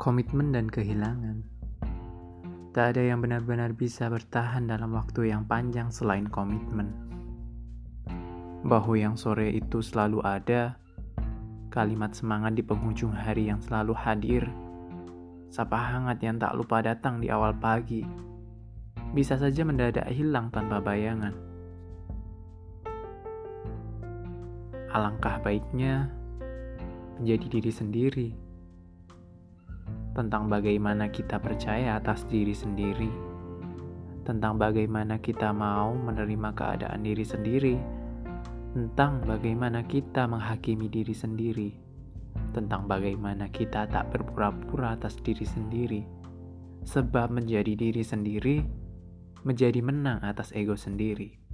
komitmen dan kehilangan. Tak ada yang benar-benar bisa bertahan dalam waktu yang panjang selain komitmen. Bahu yang sore itu selalu ada, kalimat semangat di penghujung hari yang selalu hadir, sapa hangat yang tak lupa datang di awal pagi, bisa saja mendadak hilang tanpa bayangan. Alangkah baiknya menjadi diri sendiri tentang bagaimana kita percaya atas diri sendiri, tentang bagaimana kita mau menerima keadaan diri sendiri, tentang bagaimana kita menghakimi diri sendiri, tentang bagaimana kita tak berpura-pura atas diri sendiri, sebab menjadi diri sendiri menjadi menang atas ego sendiri.